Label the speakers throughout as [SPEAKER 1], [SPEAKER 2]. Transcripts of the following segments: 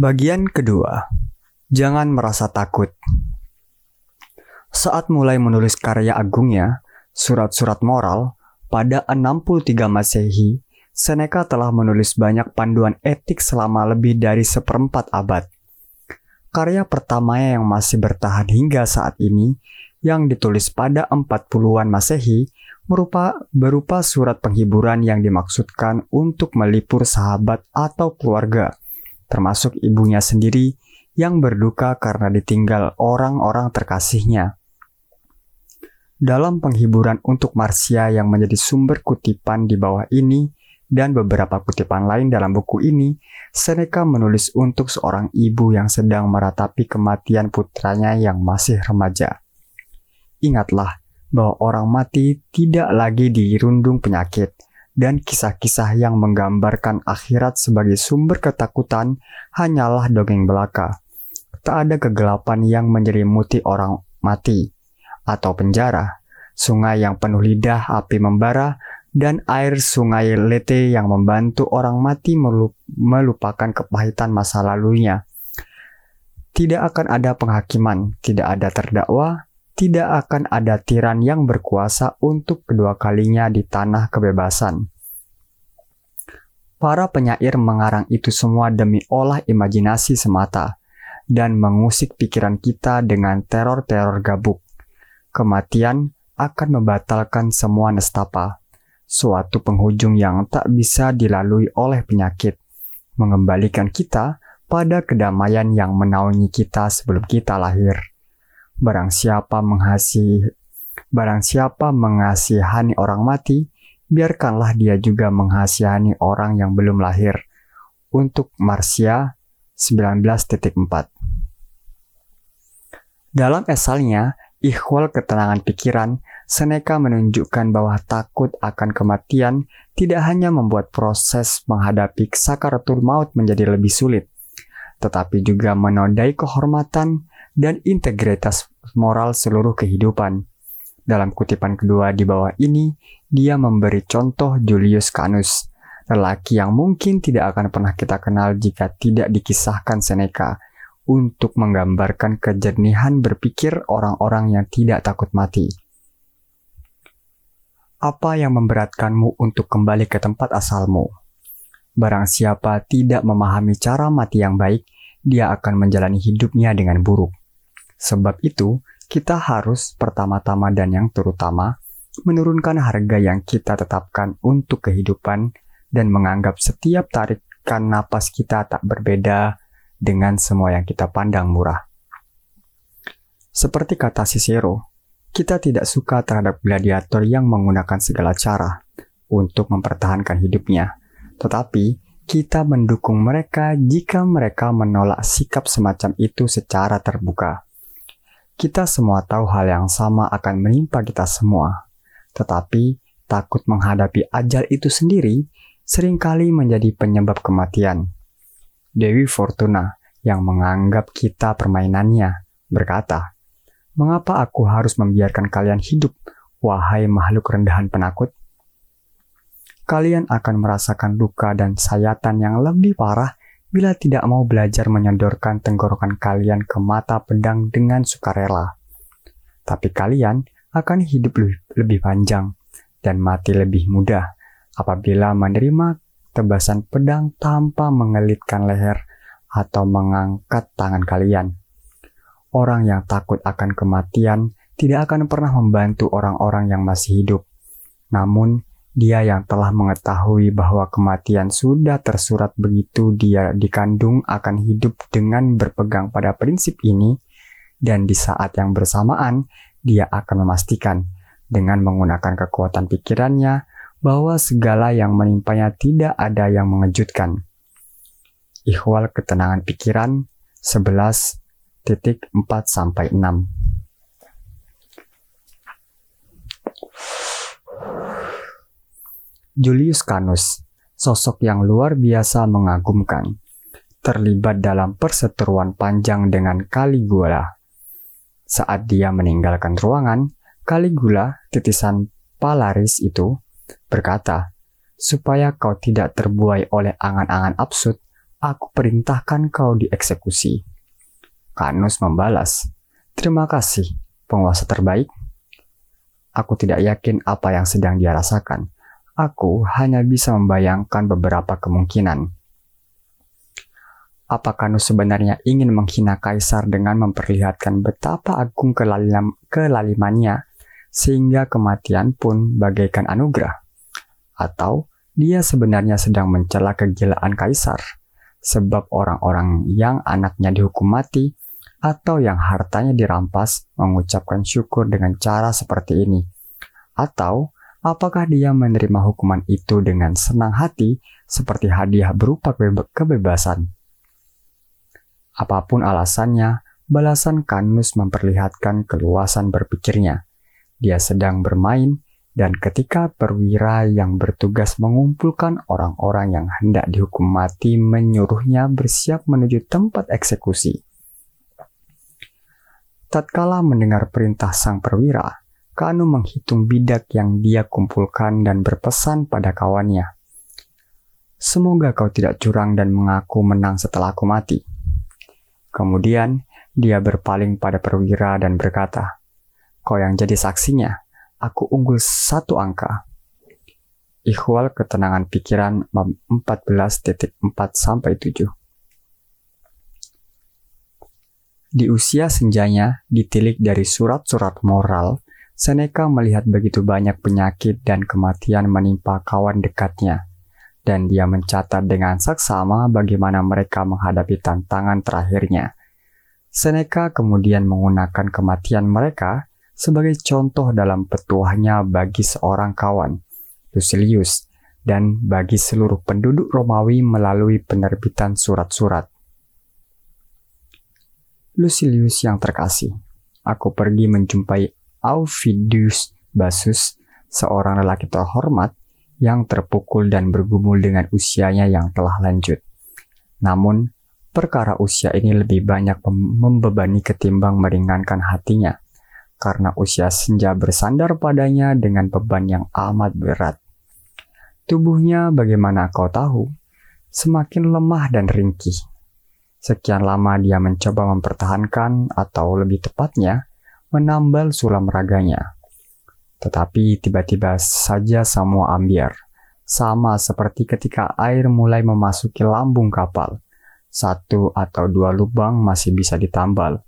[SPEAKER 1] Bagian kedua, jangan merasa takut. Saat mulai menulis karya agungnya, Surat-Surat Moral, pada 63 Masehi, Seneca telah menulis banyak panduan etik selama lebih dari seperempat abad. Karya pertamanya yang masih bertahan hingga saat ini, yang ditulis pada 40-an Masehi, merupa berupa surat penghiburan yang dimaksudkan untuk melipur sahabat atau keluarga, termasuk ibunya sendiri yang berduka karena ditinggal orang-orang terkasihnya. Dalam penghiburan untuk Marsia yang menjadi sumber kutipan di bawah ini dan beberapa kutipan lain dalam buku ini, Seneca menulis untuk seorang ibu yang sedang meratapi kematian putranya yang masih remaja. Ingatlah bahwa orang mati tidak lagi dirundung penyakit, dan kisah-kisah yang menggambarkan akhirat sebagai sumber ketakutan hanyalah dongeng belaka. Tak ada kegelapan yang menyelimuti orang mati atau penjara, sungai yang penuh lidah api membara, dan air sungai Lete yang membantu orang mati melupakan kepahitan masa lalunya. Tidak akan ada penghakiman, tidak ada terdakwa, tidak akan ada tiran yang berkuasa untuk kedua kalinya di tanah kebebasan. Para penyair mengarang itu semua demi olah imajinasi semata dan mengusik pikiran kita dengan teror-teror gabuk kematian akan membatalkan semua nestapa, suatu penghujung yang tak bisa dilalui oleh penyakit, mengembalikan kita pada kedamaian yang menaungi kita sebelum kita lahir. Barang siapa mengasihi Barang siapa mengasihani orang mati, biarkanlah dia juga menghasihani orang yang belum lahir. Untuk Marsia 19.4 Dalam esalnya, Ikhwal ketenangan pikiran, Seneca menunjukkan bahwa takut akan kematian tidak hanya membuat proses menghadapi sakaratul maut menjadi lebih sulit, tetapi juga menodai kehormatan dan integritas moral seluruh kehidupan. Dalam kutipan kedua di bawah ini, dia memberi contoh Julius Canus, lelaki yang mungkin tidak akan pernah kita kenal jika tidak dikisahkan Seneca, untuk menggambarkan kejernihan berpikir orang-orang yang tidak takut mati. Apa yang memberatkanmu untuk kembali ke tempat asalmu? Barang siapa tidak memahami cara mati yang baik, dia akan menjalani hidupnya dengan buruk. Sebab itu, kita harus pertama-tama dan yang terutama menurunkan harga yang kita tetapkan untuk kehidupan dan menganggap setiap tarikan napas kita tak berbeda dengan semua yang kita pandang murah. Seperti kata Cicero, kita tidak suka terhadap gladiator yang menggunakan segala cara untuk mempertahankan hidupnya, tetapi kita mendukung mereka jika mereka menolak sikap semacam itu secara terbuka. Kita semua tahu hal yang sama akan menimpa kita semua, tetapi takut menghadapi ajal itu sendiri sering kali menjadi penyebab kematian. Dewi Fortuna yang menganggap kita permainannya berkata, Mengapa aku harus membiarkan kalian hidup, wahai makhluk rendahan penakut? Kalian akan merasakan luka dan sayatan yang lebih parah bila tidak mau belajar menyodorkan tenggorokan kalian ke mata pedang dengan sukarela. Tapi kalian akan hidup lebih, panjang dan mati lebih mudah apabila menerima tebasan pedang tanpa mengelitkan leher atau mengangkat tangan kalian. Orang yang takut akan kematian tidak akan pernah membantu orang-orang yang masih hidup. Namun, dia yang telah mengetahui bahwa kematian sudah tersurat begitu dia dikandung akan hidup dengan berpegang pada prinsip ini, dan di saat yang bersamaan dia akan memastikan dengan menggunakan kekuatan pikirannya bahwa segala yang menimpanya tidak ada yang mengejutkan. Ikhwal ketenangan pikiran 11.4 sampai 6. Julius Canus, sosok yang luar biasa mengagumkan, terlibat dalam perseteruan panjang dengan Caligula. Saat dia meninggalkan ruangan, Caligula, titisan Palaris itu, berkata, supaya kau tidak terbuai oleh angan-angan absurd, aku perintahkan kau dieksekusi. Kanus membalas, terima kasih, penguasa terbaik. Aku tidak yakin apa yang sedang dia rasakan. Aku hanya bisa membayangkan beberapa kemungkinan. Apa Kanus sebenarnya ingin menghina kaisar dengan memperlihatkan betapa agung kelalim kelalimannya sehingga kematian pun bagaikan anugerah? Atau dia sebenarnya sedang mencela kegilaan kaisar sebab orang-orang yang anaknya dihukum mati atau yang hartanya dirampas mengucapkan syukur dengan cara seperti ini? Atau apakah dia menerima hukuman itu dengan senang hati seperti hadiah berupa kebebasan? Apa pun alasannya, balasan Kanus memperlihatkan keluasan berpikirnya. Dia sedang bermain, dan ketika perwira yang bertugas mengumpulkan orang-orang yang hendak dihukum mati menyuruhnya bersiap menuju tempat eksekusi. Tatkala mendengar perintah sang perwira, Kanu menghitung bidak yang dia kumpulkan dan berpesan pada kawannya. Semoga kau tidak curang dan mengaku menang setelah aku mati. Kemudian dia berpaling pada perwira dan berkata, Kau yang jadi saksinya, aku unggul satu angka. Ikhwal ketenangan pikiran 14.4 sampai 7. Di usia senjanya, ditilik dari surat-surat moral, Seneca melihat begitu banyak penyakit dan kematian menimpa kawan dekatnya dan dia mencatat dengan saksama bagaimana mereka menghadapi tantangan terakhirnya. Seneca kemudian menggunakan kematian mereka sebagai contoh dalam petuahnya bagi seorang kawan, Lucilius, dan bagi seluruh penduduk Romawi melalui penerbitan surat-surat. Lucilius yang terkasih, aku pergi menjumpai Aufidius Basus, seorang lelaki terhormat yang terpukul dan bergumul dengan usianya yang telah lanjut. Namun, perkara usia ini lebih banyak membebani ketimbang meringankan hatinya, karena usia senja bersandar padanya dengan beban yang amat berat. Tubuhnya, bagaimana kau tahu, semakin lemah dan ringkih. Sekian lama dia mencoba mempertahankan, atau lebih tepatnya, menambal sulam raganya tetapi tiba-tiba saja semua ambiar. Sama seperti ketika air mulai memasuki lambung kapal. Satu atau dua lubang masih bisa ditambal.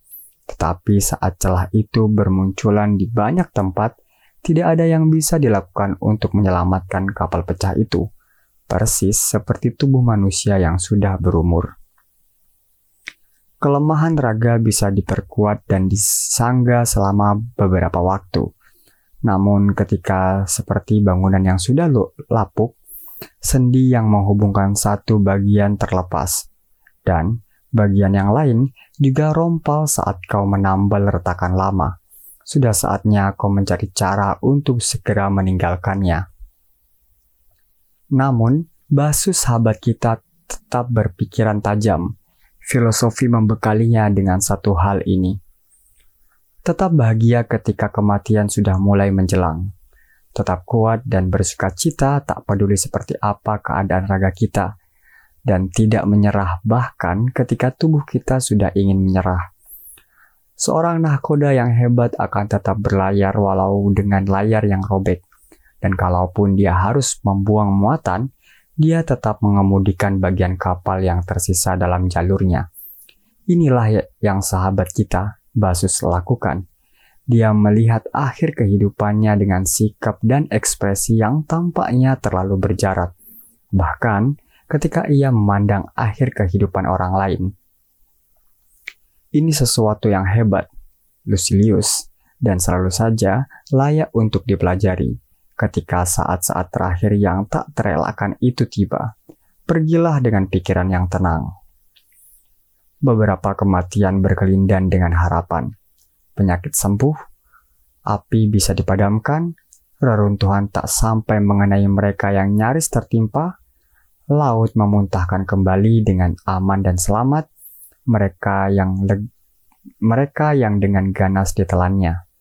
[SPEAKER 1] Tetapi saat celah itu bermunculan di banyak tempat, tidak ada yang bisa dilakukan untuk menyelamatkan kapal pecah itu. Persis seperti tubuh manusia yang sudah berumur. Kelemahan raga bisa diperkuat dan disangga selama beberapa waktu namun ketika seperti bangunan yang sudah lapuk, sendi yang menghubungkan satu bagian terlepas, dan bagian yang lain juga rompal saat kau menambal retakan lama. Sudah saatnya kau mencari cara untuk segera meninggalkannya. Namun, Basus sahabat kita tetap berpikiran tajam. Filosofi membekalinya dengan satu hal ini – Tetap bahagia ketika kematian sudah mulai menjelang. Tetap kuat dan bersuka cita tak peduli seperti apa keadaan raga kita. Dan tidak menyerah bahkan ketika tubuh kita sudah ingin menyerah. Seorang nahkoda yang hebat akan tetap berlayar walau dengan layar yang robek. Dan kalaupun dia harus membuang muatan, dia tetap mengemudikan bagian kapal yang tersisa dalam jalurnya. Inilah yang sahabat kita, Basus lakukan. Dia melihat akhir kehidupannya dengan sikap dan ekspresi yang tampaknya terlalu berjarak. Bahkan ketika ia memandang akhir kehidupan orang lain. Ini sesuatu yang hebat, Lucilius, dan selalu saja layak untuk dipelajari. Ketika saat-saat terakhir yang tak terelakkan itu tiba, pergilah dengan pikiran yang tenang beberapa kematian berkelindan dengan harapan. Penyakit sembuh, api bisa dipadamkan, reruntuhan tak sampai mengenai mereka yang nyaris tertimpa, laut memuntahkan kembali dengan aman dan selamat mereka yang mereka yang dengan ganas ditelannya.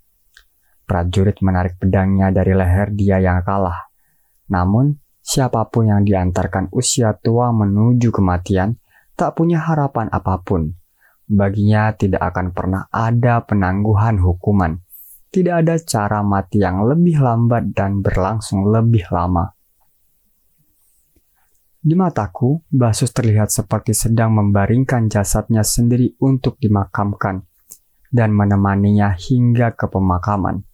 [SPEAKER 1] Prajurit menarik pedangnya dari leher dia yang kalah. Namun, siapa pun yang diantarkan usia tua menuju kematian tak punya harapan apa pun. Baginya tidak akan pernah ada penangguhan hukuman. Tidak ada cara mati yang lebih lambat dan berlangsung lebih lama. Di mataku, Basus terlihat seperti sedang membaringkan jasadnya sendiri untuk dimakamkan dan menemaninya hingga ke pemakaman.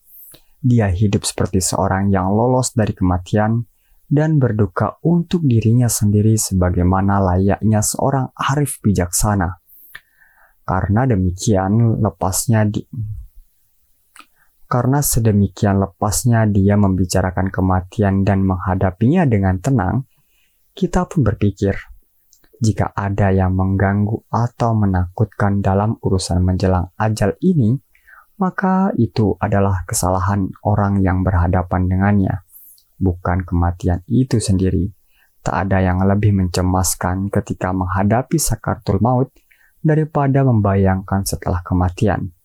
[SPEAKER 1] Dia hidup seperti seorang yang lolos dari kematian dan berduka untuk dirinya sendiri sebagaimana layaknya seorang arif bijaksana. Karena demikian lepasnya di karena sedemikian lepasnya dia membicarakan kematian dan menghadapinya dengan tenang, kita pun berpikir, jika ada yang mengganggu atau menakutkan dalam urusan menjelang ajal ini, maka itu adalah kesalahan orang yang berhadapan dengannya, bukan kematian itu sendiri. Tak ada yang lebih mencemaskan ketika menghadapi sakartul maut daripada membayangkan setelah kematian.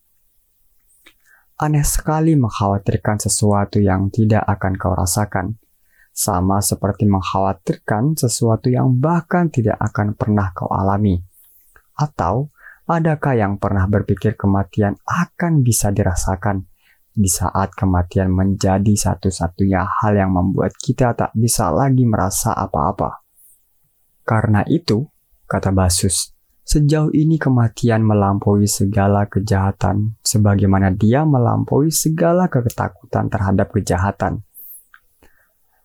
[SPEAKER 1] Aneh sekali mengkhawatirkan sesuatu yang tidak akan kau rasakan, sama seperti mengkhawatirkan sesuatu yang bahkan tidak akan pernah kau alami. Atau, adakah yang pernah berpikir kematian akan bisa dirasakan di saat kematian menjadi satu-satunya hal yang membuat kita tak bisa lagi merasa apa-apa? Karena itu, kata Basus, Sejauh ini kematian melampaui segala kejahatan, sebagaimana dia melampaui segala ketakutan terhadap kejahatan.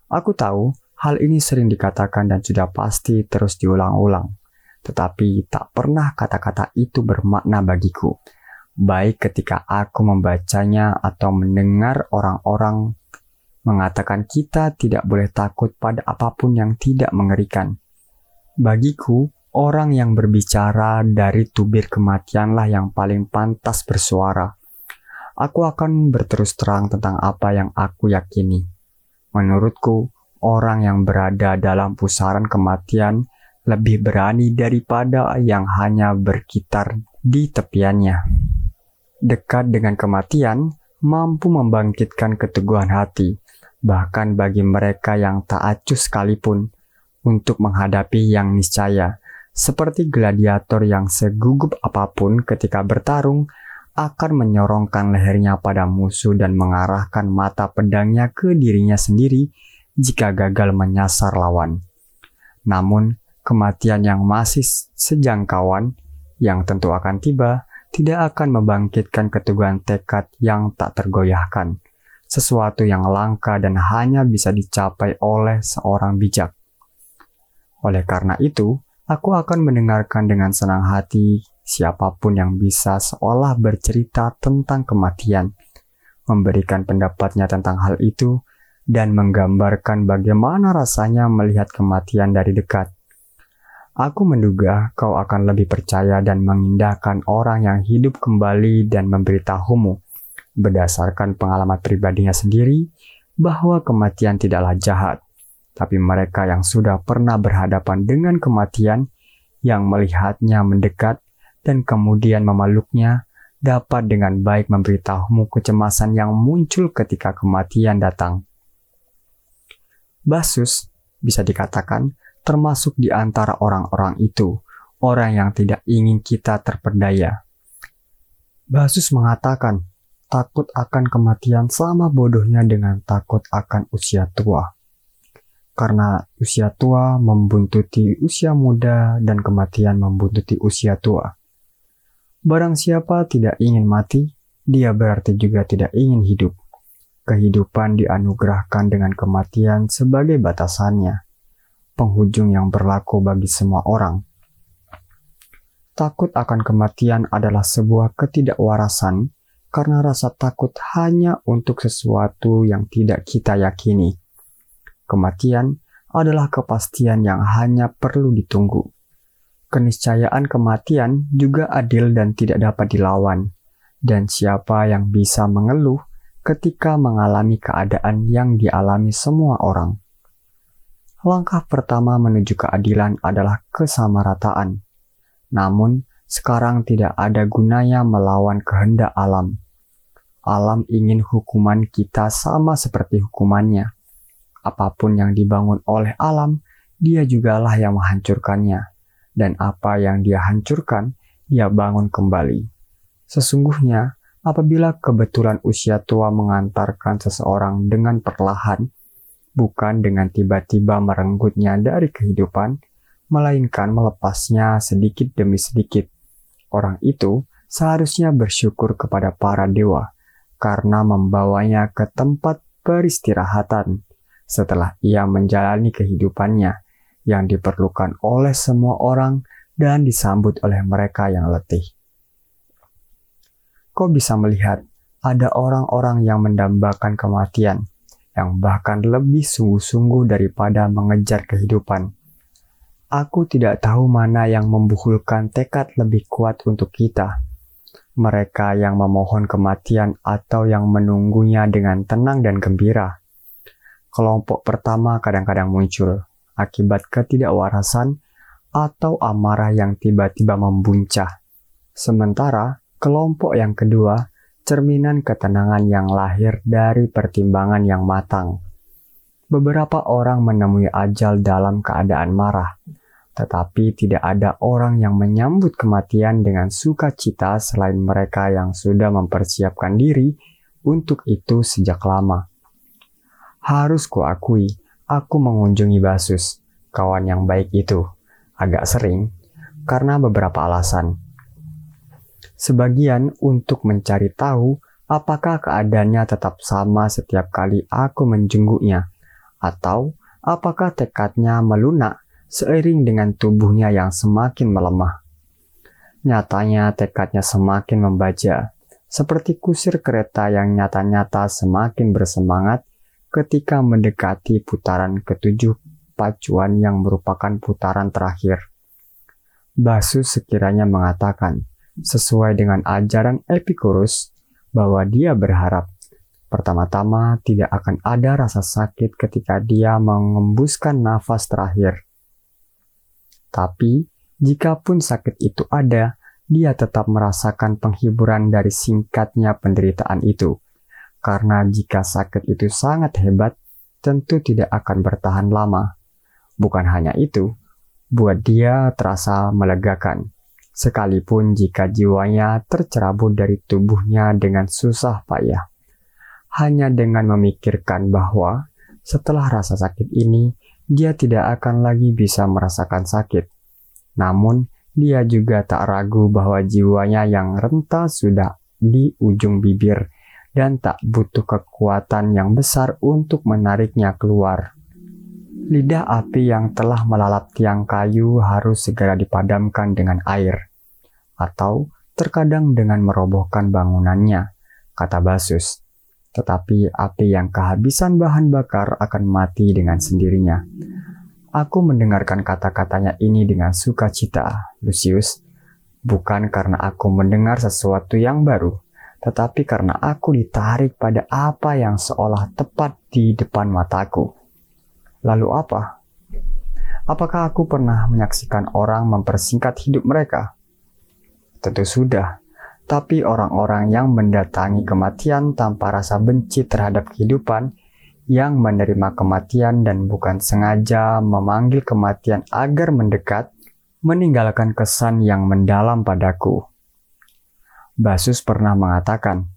[SPEAKER 1] Aku tahu hal ini sering dikatakan dan sudah pasti terus diulang-ulang, tetapi tak pernah kata-kata itu bermakna bagiku, baik ketika aku membacanya atau mendengar orang-orang mengatakan kita tidak boleh takut pada apa pun yang tidak mengerikan. Bagiku, Orang yang berbicara dari tubir kematianlah yang paling pantas bersuara. Aku akan berterus terang tentang apa yang aku yakini. Menurutku, orang yang berada dalam pusaran kematian lebih berani daripada yang hanya berkitar di tepiannya. Dekat dengan kematian mampu membangkitkan keteguhan hati, bahkan bagi mereka yang tak acuh sekalipun, untuk menghadapi yang niscaya seperti gladiator yang segugup apa pun ketika bertarung, akan menyorongkan lehernya pada musuh dan mengarahkan mata pedangnya ke dirinya sendiri jika gagal menyasar lawan. Namun, kematian yang masih sejangkauan, yang tentu akan tiba, tidak akan membangkitkan keteguhan tekad yang tak tergoyahkan, sesuatu yang langka dan hanya bisa dicapai oleh seorang bijak. Oleh karena itu, Aku akan mendengarkan dengan senang hati siapa pun yang bisa seolah bercerita tentang kematian, memberikan pendapatnya tentang hal itu, dan menggambarkan bagaimana rasanya melihat kematian dari dekat. Aku menduga kau akan lebih percaya dan mengindahkan orang yang hidup kembali dan memberitahumu, berdasarkan pengalaman pribadinya sendiri, bahwa kematian tidaklah jahat tapi mereka yang sudah pernah berhadapan dengan kematian, yang melihatnya mendekat dan kemudian memeluknya, dapat dengan baik memberitahumu kecemasan yang muncul ketika kematian datang. Basus bisa dikatakan termasuk di antara orang-orang itu, orang yang tidak ingin kita terperdaya. Basus mengatakan, takut akan kematian sama bodohnya dengan takut akan usia tua karena usia tua membuntuti usia muda dan kematian membuntuti usia tua. Barang siapa tidak ingin mati, dia berarti juga tidak ingin hidup. Kehidupan dianugerahkan dengan kematian sebagai batasannya, penghujung yang berlaku bagi semua orang. Takut akan kematian adalah sebuah ketidakwarasan karena rasa takut hanya untuk sesuatu yang tidak kita yakini Kematian adalah kepastian yang hanya perlu ditunggu. Keniscayaan kematian juga adil dan tidak dapat dilawan, dan siapa yang bisa mengeluh ketika mengalami keadaan yang dialami semua orang. Langkah pertama menuju keadilan adalah kesamarataan. Namun, sekarang tidak ada gunanya melawan kehendak alam. Alam ingin hukuman kita sama seperti hukumannya apa pun yang dibangun oleh alam, dia jugalah yang menghancurkannya. dan apa yang dia hancurkan, dia bangun kembali. Sesungguhnya, apabila kebetulan usia tua mengantarkan seseorang dengan perlahan, bukan dengan tiba-tiba merenggutnya dari kehidupan, melainkan melepasnya sedikit demi sedikit. Orang itu seharusnya bersyukur kepada para dewa karena membawanya ke tempat peristirahatan setelah ia menjalani kehidupannya yang diperlukan oleh semua orang dan disambut oleh mereka yang letih. Kau bisa melihat ada orang-orang yang mendambakan kematian, yang bahkan lebih sungguh-sungguh daripada mengejar kehidupan. Aku tidak tahu mana yang membuhulkan tekad lebih kuat untuk kita. Mereka yang memohon kematian atau yang menunggunya dengan tenang dan gembira. Kelompok pertama kadang-kadang muncul, akibat ketidakwarasan atau amarah yang tiba-tiba membuncah. Sementara kelompok yang kedua cerminan ketenangan yang lahir dari pertimbangan yang matang. Beberapa orang menemui ajal dalam keadaan marah, tetapi tidak ada orang yang menyambut kematian dengan sukacita selain mereka yang sudah mempersiapkan diri untuk itu sejak lama. Harus kuakui, Aku mengunjungi Basus, kawan yang baik itu, agak sering karena beberapa alasan. Sebagian untuk mencari tahu apakah keadaannya tetap sama setiap kali aku menjenguknya, atau apakah tekadnya melunak seiring dengan tubuhnya yang semakin melemah. Nyatanya tekadnya semakin membaja, seperti kusir kereta yang nyata-nyata semakin bersemangat ketika mendekati putaran ketujuh pacuan yang merupakan putaran terakhir. Basus sekiranya mengatakan, sesuai dengan ajaran Epicurus, bahwa dia berharap pertama-tama tidak akan ada rasa sakit ketika dia mengembuskan nafas terakhir. Tapi, jikapun sakit itu ada, dia tetap merasakan penghiburan dari singkatnya penderitaan itu karena jika sakit itu sangat hebat, tentu tidak akan bertahan lama. Bukan hanya itu, buat dia terasa melegakan, sekalipun jika jiwanya tercerabut dari tubuhnya dengan susah payah. Hanya dengan memikirkan bahwa setelah rasa sakit ini, dia tidak akan lagi bisa merasakan sakit. Namun, dia juga tak ragu bahwa jiwanya yang renta sudah di ujung bibir dan tak butuh kekuatan yang besar untuk menariknya keluar. Lidah api yang telah melalap tiang kayu harus segera dipadamkan dengan air, atau terkadang dengan merobohkan bangunannya, kata Basus. Tetapi api yang kehabisan bahan bakar akan mati dengan sendirinya. Aku mendengarkan kata-katanya ini dengan sukacita, Lucius, bukan karena aku mendengar sesuatu yang baru, tetapi karena aku ditarik pada apa yang seolah tepat di depan mataku. Lalu apa? Apakah aku pernah menyaksikan orang mempersingkat hidup mereka? Tentu sudah, tapi orang-orang yang mendatangi kematian tanpa rasa benci terhadap kehidupan, yang menerima kematian dan bukan sengaja memanggil kematian agar mendekat, meninggalkan kesan yang mendalam padaku. Basus pernah mengatakan,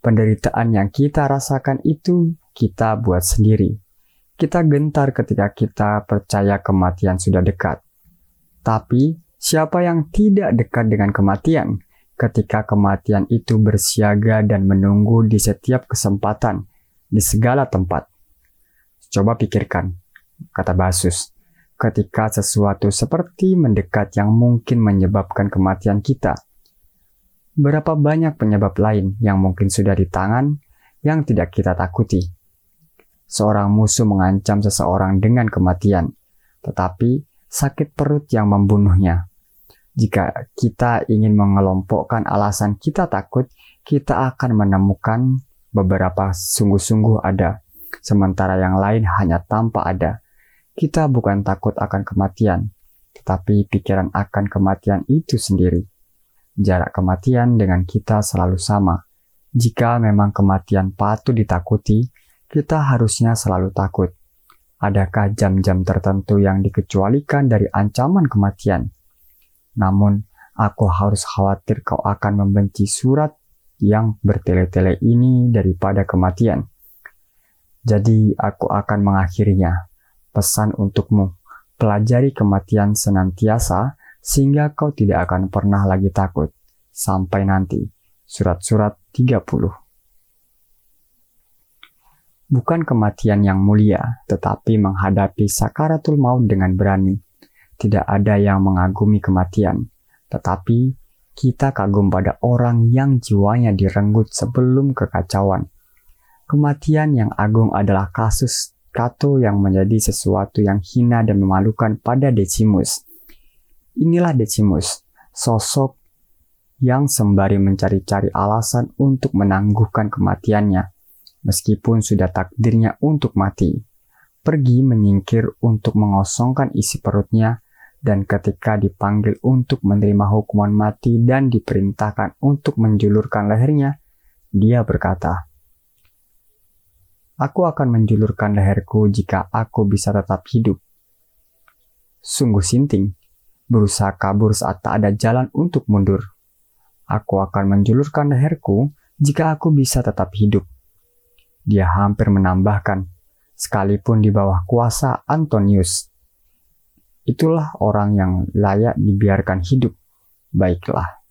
[SPEAKER 1] penderitaan yang kita rasakan itu kita buat sendiri. Kita gentar ketika kita percaya kematian sudah dekat. Tapi, siapa yang tidak dekat dengan kematian ketika kematian itu bersiaga dan menunggu di setiap kesempatan, di segala tempat? Coba pikirkan, kata Basus, ketika sesuatu seperti mendekat yang mungkin menyebabkan kematian kita – berapa banyak penyebab lain yang mungkin sudah di tangan yang tidak kita takuti. Seorang musuh mengancam seseorang dengan kematian, tetapi sakit perut yang membunuhnya. Jika kita ingin mengelompokkan alasan kita takut, kita akan menemukan beberapa sungguh-sungguh ada, sementara yang lain hanya tanpa ada. Kita bukan takut akan kematian, tetapi pikiran akan kematian itu sendiri jarak kematian dengan kita selalu sama. Jika memang kematian patut ditakuti, kita harusnya selalu takut. Adakah jam-jam tertentu yang dikecualikan dari ancaman kematian? Namun, aku harus khawatir kau akan membenci surat yang bertele-tele ini daripada kematian. Jadi, aku akan mengakhirinya. Pesan untukmu, pelajari kematian senantiasa sehingga kau tidak akan pernah lagi takut. Sampai nanti. Surat-surat 30 Bukan kematian yang mulia, tetapi menghadapi sakaratul maut dengan berani. Tidak ada yang mengagumi kematian, tetapi kita kagum pada orang yang jiwanya direnggut sebelum kekacauan. Kematian yang agung adalah kasus Cato yang menjadi sesuatu yang hina dan memalukan pada Decimus. Inilah Decimus, sosok yang sembari mencari-cari alasan untuk menangguhkan kematiannya, meskipun sudah takdirnya untuk mati. Pergi menyingkir untuk mengosongkan isi perutnya dan ketika dipanggil untuk menerima hukuman mati dan diperintahkan untuk menjulurkan lehernya, dia berkata, Aku akan menjulurkan leherku jika aku bisa tetap hidup. Sungguh sinting, berusaha kabur saat tak ada jalan untuk mundur. Aku akan menjulurkan leherku jika aku bisa tetap hidup. Dia hampir menambahkan, sekalipun di bawah kuasa Antonius itulah orang yang layak dibiarkan hidup. Baiklah.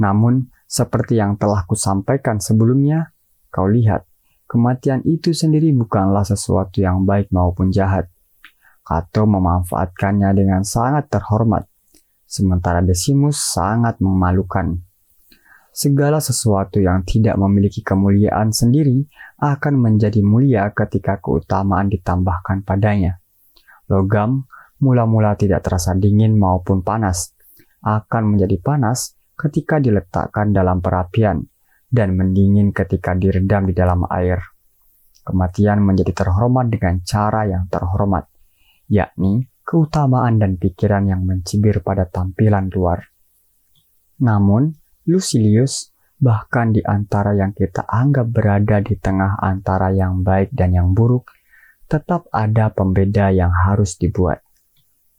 [SPEAKER 1] Namun, seperti yang telah kusampaikan sebelumnya, kau lihat, kematian itu sendiri bukanlah sesuatu yang baik maupun jahat. Kato memanfaatkannya dengan sangat terhormat, sementara Decimus sangat memalukan. Segala sesuatu yang tidak memiliki kemuliaan sendiri akan menjadi mulia ketika keutamaan ditambahkan padanya. Logam mula-mula tidak terasa dingin maupun panas, akan menjadi panas ketika diletakkan dalam perapian dan mendingin ketika diredam di dalam air. Kematian menjadi terhormat dengan cara yang terhormat, yakni keutamaan dan pikiran yang mencibir pada tampilan luar. Namun, Lucilius bahkan di antara yang kita anggap berada di tengah antara yang baik dan yang buruk, tetap ada pembeda yang harus dibuat.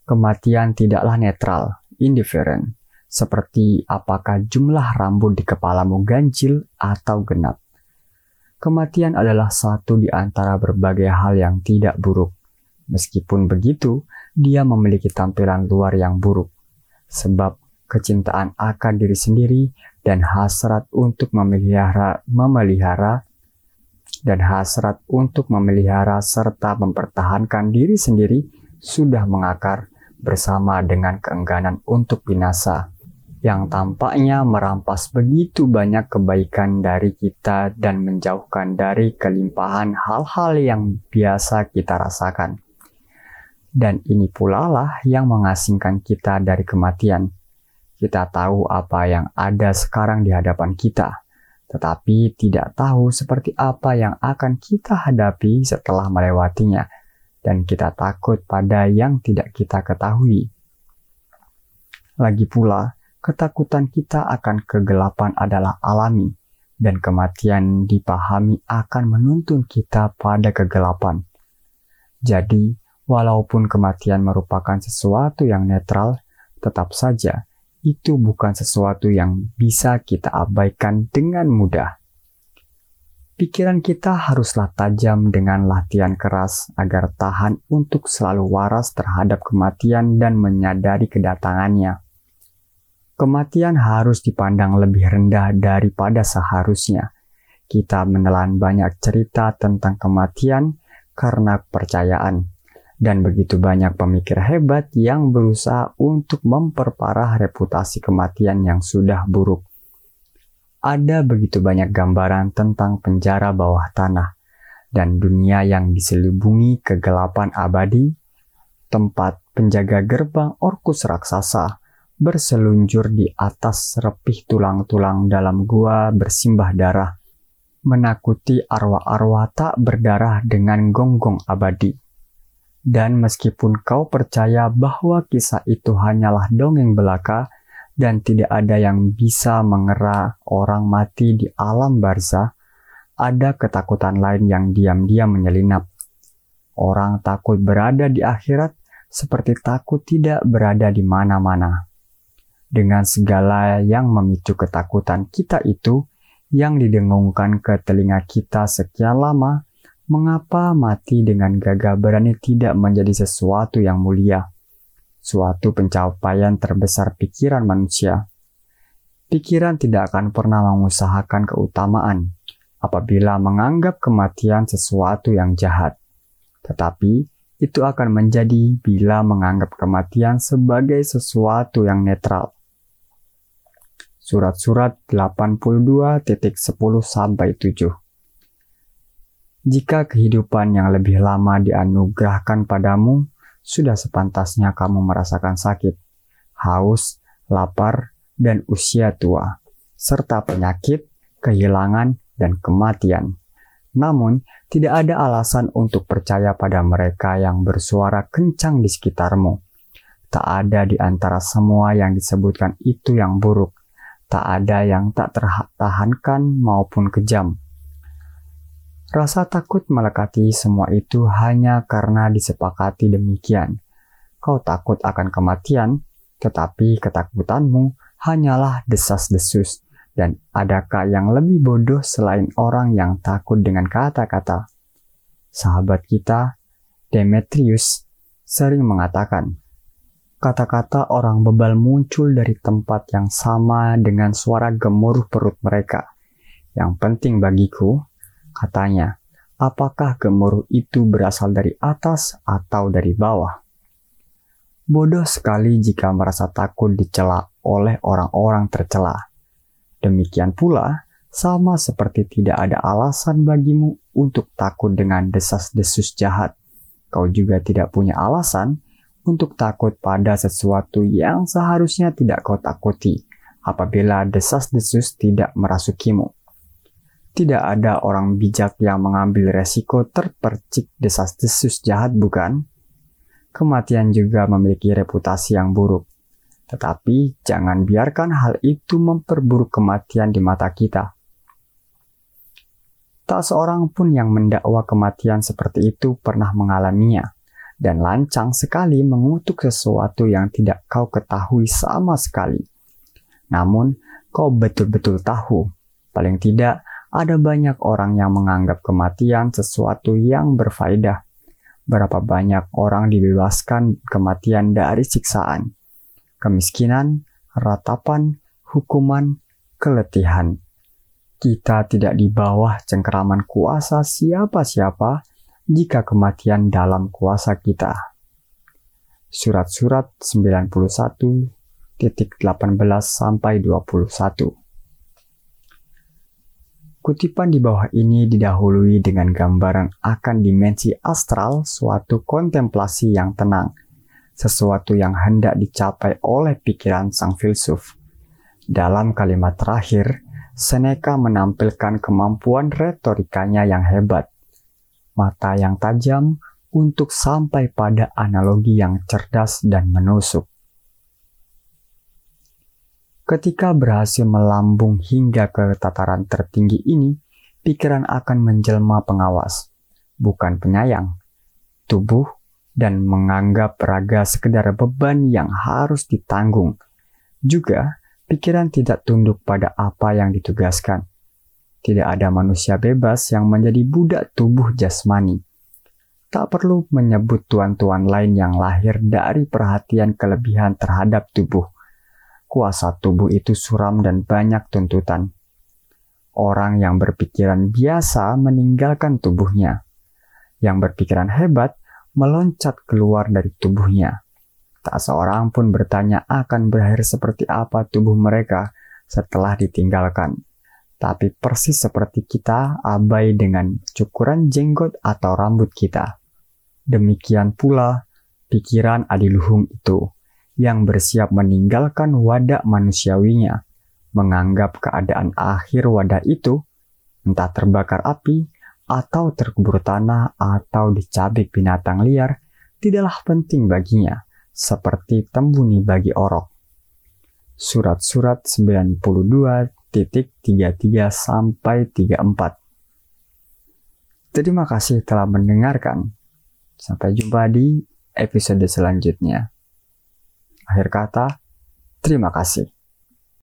[SPEAKER 1] Kematian tidaklah netral, indifferent, seperti apakah jumlah rambut di kepalamu ganjil atau genap. Kematian adalah satu di antara berbagai hal yang tidak buruk. Meskipun begitu, dia memiliki tampilan luar yang buruk. Sebab kecintaan akan diri sendiri dan hasrat untuk memelihara, memelihara dan hasrat untuk memelihara serta mempertahankan diri sendiri sudah mengakar bersama dengan keengganan untuk binasa yang tampaknya merampas begitu banyak kebaikan dari kita dan menjauhkan dari kelimpahan hal-hal yang biasa kita rasakan. Dan ini pula lah yang mengasingkan kita dari kematian. Kita tahu apa yang ada sekarang di hadapan kita tetapi tidak tahu seperti apa yang akan kita hadapi setelah melewatinya, dan kita takut pada yang tidak kita ketahui. Lagi pula, ketakutan kita akan kegelapan adalah alami, dan kematian dipahami akan menuntun kita pada kegelapan. Jadi, walaupun kematian merupakan sesuatu yang netral, tetap saja itu bukan sesuatu yang bisa kita abaikan dengan mudah. Pikiran kita haruslah tajam dengan latihan keras agar tahan untuk selalu waras terhadap kematian dan menyadari kedatangannya. Kematian harus dipandang lebih rendah daripada seharusnya. Kita menelan banyak cerita tentang kematian karena kepercayaan dan begitu banyak pemikir hebat yang berusaha untuk memperparah reputasi kematian yang sudah buruk. Ada begitu banyak gambaran tentang penjara bawah tanah dan dunia yang diselubungi kegelapan abadi, tempat penjaga gerbang Orkus raksasa berseluncur di atas repih tulang-tulang dalam gua bersimbah darah, menakuti arwah-arwah tak berdarah dengan gonggong abadi dan meskipun kau percaya bahwa kisah itu hanyalah dongeng belaka dan tidak ada yang bisa mengera orang mati di alam barzah, ada ketakutan lain yang diam-diam menyelinap. Orang takut berada di akhirat seperti takut tidak berada di mana-mana. Dengan segala yang memicu ketakutan kita itu, yang didengungkan ke telinga kita sekian lama, mengapa mati dengan gagah berani tidak menjadi sesuatu yang mulia? Suatu pencapaian terbesar pikiran manusia. Pikiran tidak akan pernah mengusahakan keutamaan apabila menganggap kematian sesuatu yang jahat. Tetapi itu akan menjadi bila menganggap kematian sebagai sesuatu yang netral. Surat-surat 82.10 sampai 7. Jika kehidupan yang lebih lama dianugerahkan padamu, sudah sepantasnya kamu merasakan sakit, haus, lapar, dan usia tua, serta penyakit, kehilangan, dan kematian. Namun, tidak ada alasan untuk percaya pada mereka yang bersuara kencang di sekitarmu. Tak ada di antara semua yang disebutkan itu yang buruk. Tak ada yang tak tertahankan maupun kejam. Rasa takut melekati semua itu hanya karena disepakati demikian. Kau takut akan kematian, tetapi ketakutanmu hanyalah desas-desus dan adakah yang lebih bodoh selain orang yang takut dengan kata-kata? Sahabat kita, Demetrius, sering mengatakan, kata-kata orang bebal muncul dari tempat yang sama dengan suara gemuruh perut mereka. Yang penting bagiku, katanya, apakah gemuruh itu berasal dari atas atau dari bawah? Bodoh sekali jika merasa takut dicela oleh orang-orang tercela Demikian pula, sama seperti tidak ada alasan bagimu untuk takut dengan desas-desus jahat. Kau juga tidak punya alasan untuk takut pada sesuatu yang seharusnya tidak kau takuti apabila desas-desus tidak merasukimu. Tidak ada orang bijak yang mengambil resiko terpercik desas-desus jahat, bukan? Kematian juga memiliki reputasi yang buruk. Tetapi jangan biarkan hal itu memperburuk kematian di mata kita. Tak seorang pun yang mendakwa kematian seperti itu pernah mengalaminya, dan lancang sekali mengutuk sesuatu yang tidak kau ketahui sama sekali. Namun, kau betul-betul tahu, paling tidak ada banyak orang yang menganggap kematian sesuatu yang berfaedah. Berapa banyak orang dibebaskan kematian dari siksaan kemiskinan, ratapan, hukuman, keletihan. Kita tidak di bawah cengkeraman kuasa siapa-siapa jika kematian dalam kuasa kita. Surat-surat 91 titik 18 sampai 21. Kutipan di bawah ini didahului dengan gambaran akan dimensi astral suatu kontemplasi yang tenang – sesuatu yang hendak dicapai oleh pikiran sang filsuf. Dalam kalimat terakhir, Seneca menampilkan kemampuan retorikanya yang hebat, mata yang tajam untuk sampai pada analogi yang cerdas dan menusuk. Ketika berhasil melambung hingga ke tataran tertinggi ini, pikiran akan menjelma pengawas, bukan penyayang. Tubuh dan menganggap raga sekedar beban yang harus ditanggung. Juga, pikiran tidak tunduk pada apa yang ditugaskan. Tidak ada manusia bebas yang menjadi budak tubuh jasmani. Tak perlu menyebut tuan-tuan lain yang lahir dari perhatian kelebihan terhadap tubuh. Kuasa tubuh itu suram dan banyak tuntutan. Orang yang berpikiran biasa meninggalkan tubuhnya. Yang berpikiran hebat meloncat keluar dari tubuhnya. Tak seorang pun bertanya akan berakhir seperti apa tubuh mereka setelah ditinggalkan. Tapi persis seperti kita abai dengan cukuran jenggot atau rambut kita. Demikian pula pikiran adiluhung itu yang bersiap meninggalkan wadah manusiawinya, menganggap keadaan akhir wadah itu entah terbakar api atau terkubur tanah atau dicabik binatang liar tidaklah penting baginya, seperti tembuni bagi orok. Surat-surat 92.33 sampai 34. Terima kasih telah mendengarkan. Sampai jumpa di episode selanjutnya. Akhir kata, terima kasih.